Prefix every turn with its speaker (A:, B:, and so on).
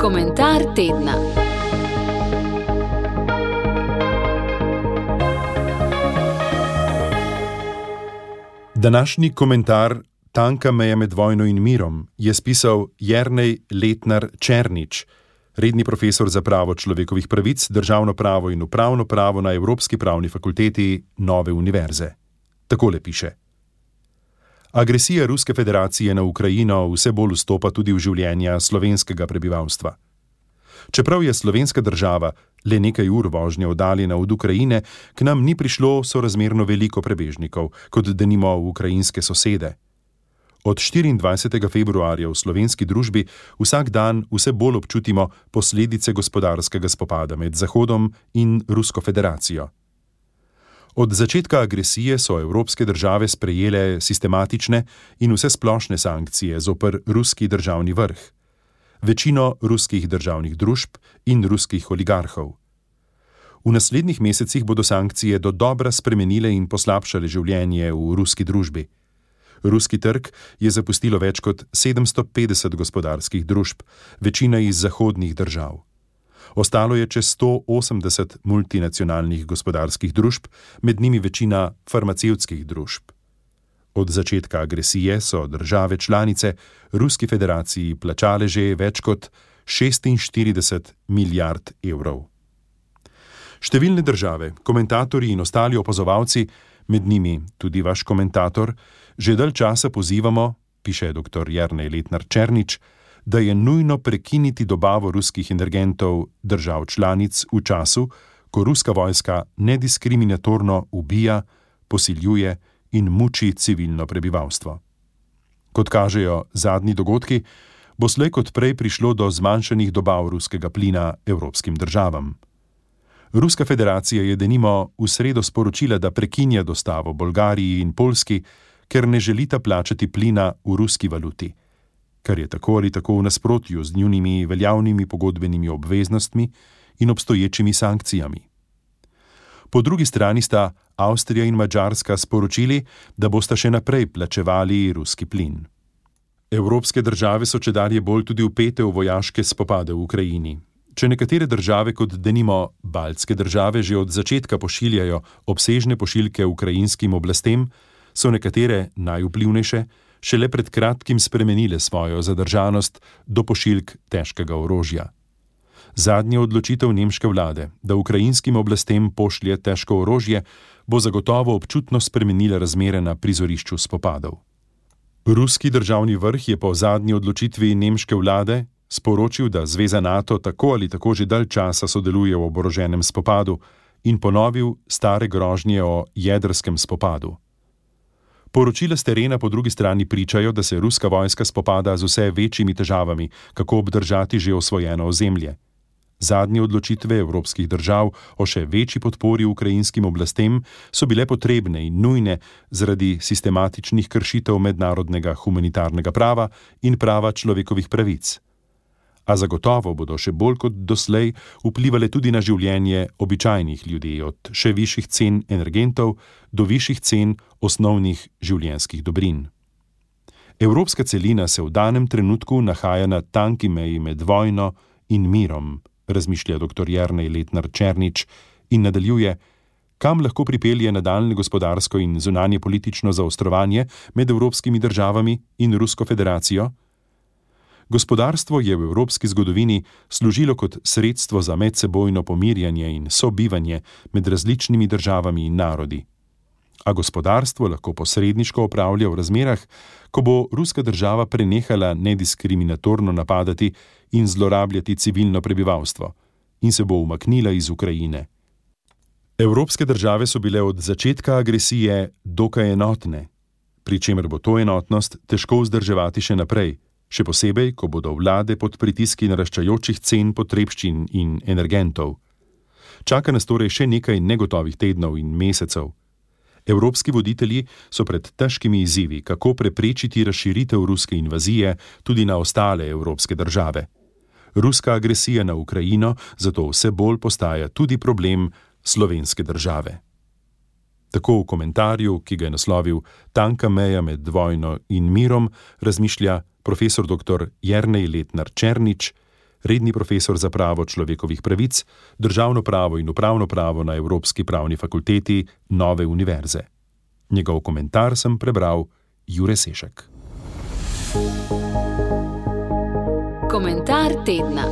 A: Komentar tedna.
B: Današnji komentar Tanka meja med vojno in mirom je spisal Jrnej Letnar Černič, redni profesor za pravo človekovih pravic, državno pravo in upravno pravo na Evropski pravni fakulteti Nove univerze. Takole piše. Agresija Ruske federacije na Ukrajino vse bolj vstopa tudi v življenja slovenskega prebivalstva. Čeprav je slovenska država le nekaj ur vožnje oddaljena od Ukrajine, k nam ni prišlo sorazmerno veliko prebežnikov, kot denimo ukrajinske sosede. Od 24. februarja v slovenski družbi vsak dan vse bolj občutimo posledice gospodarskega spopada med Zahodom in Rusko federacijo. Od začetka agresije so evropske države sprejele sistematične in vse splošne sankcije zoper ruski državni vrh, večino ruskih državnih družb in ruskih oligarhov. V naslednjih mesecih bodo sankcije do dobra spremenile in poslabšale življenje v ruski družbi. Ruski trg je zapustilo več kot 750 gospodarskih družb, večina iz zahodnih držav. Ostalo je čez 180 multinacionalnih gospodarskih družb, med njimi večina farmacevtskih družb. Od začetka agresije so države članice Ruski federaciji plačale že več kot 46 milijard evrov. Številne države, komentatorji in ostali opazovalci, med njimi tudi vaš komentator, že dalj časa pozivamo, piše dr. Jrnej Letnar Černič, da je nujno prekiniti dobavo ruskih energentov držav članic v času, ko ruska vojska nediskriminatorno ubija, posiljuje in muči civilno prebivalstvo. Kot kažejo zadnji dogodki, bo slej kot prej prišlo do zmanjšanih dobav ruskega plina evropskim državam. Ruska federacija je denimo v sredo sporočila, da prekinja dostavo Bolgariji in Polski, ker ne želita plačati plina v ruski valuti kar je tako ali tako v nasprotju z njunimi veljavnimi pogodbenimi obveznostmi in obstoječimi sankcijami. Po drugi strani sta Avstrija in Mačarska sporočili, da bosta še naprej plačevali ruski plin. Evropske države so če dalje bolj tudi upete v vojaške spopade v Ukrajini. Če nekatere države, kot denimo Baltske države, že od začetka pošiljajo obsežne pošiljke ukrajinskim oblastem, so nekatere najvplivnejše šele pred kratkim spremenile svojo zadržanost do pošiljk težkega orožja. Zadnja odločitev nemške vlade, da ukrajinskim oblastem pošlje težko orožje, bo zagotovo občutno spremenila razmere na prizorišču spopadov. Ruski državni vrh je po zadnji odločitvi nemške vlade sporočil, da Zveza NATO tako ali tako že dalj časa sodeluje v oboroženem spopadu in ponovil stare grožnje o jedrskem spopadu. Poročila z terena po drugi strani pričajo, da se ruska vojska spopada z vse večjimi težavami, kako obdržati že osvojeno ozemlje. Zadnje odločitve evropskih držav o še večji podpori ukrajinskim oblastem so bile potrebne in nujne zaradi sistematičnih kršitev mednarodnega humanitarnega prava in prava človekovih pravic a zagotovo bodo še bolj kot doslej vplivali tudi na življenje običajnih ljudi, od še višjih cen energentov do višjih cen osnovnih življenjskih dobrin. Evropska celina se v danem trenutku nahaja na tanki meji med vojno in mirom, razmišlja dr. Jrnej Letnar Černič in nadaljuje, kam lahko pripelje nadaljne gospodarsko in zunanje politično zaostrovanje med evropskimi državami in Rusko federacijo. Gospodarstvo je v evropski zgodovini služilo kot sredstvo za medsebojno pomirjanje in sobivanje med različnimi državami in narodi. A gospodarstvo lahko posredniško upravlja v razmerah, ko bo ruska država prenehala nediskriminatorno napadati in zlorabljati civilno prebivalstvo in se bo umaknila iz Ukrajine. Evropske države so bile od začetka agresije dokaj enotne, pri čemer bo to enotnost težko vzdrževati še naprej še posebej, ko bodo vlade pod pritiski naraščajočih cen potrebščin in energentov. Čaka nas torej še nekaj negotovih tednov in mesecev. Evropski voditelji so pred težkimi izzivi, kako preprečiti razširitev ruske invazije tudi na ostale evropske države. Ruska agresija na Ukrajino zato vse bolj postaja tudi problem slovenske države. Tako v komentarju, ki ga je naslovil Tanka meja med vojno in mirom, razmišlja profesor dr. Jrnej Letnar Černič, redni profesor za pravo človekovih pravic, državno pravo in upravno pravo na Evropski pravni fakulteti Nove univerze. Njegov komentar sem prebral Jure Sešek.
A: Komentar tedna.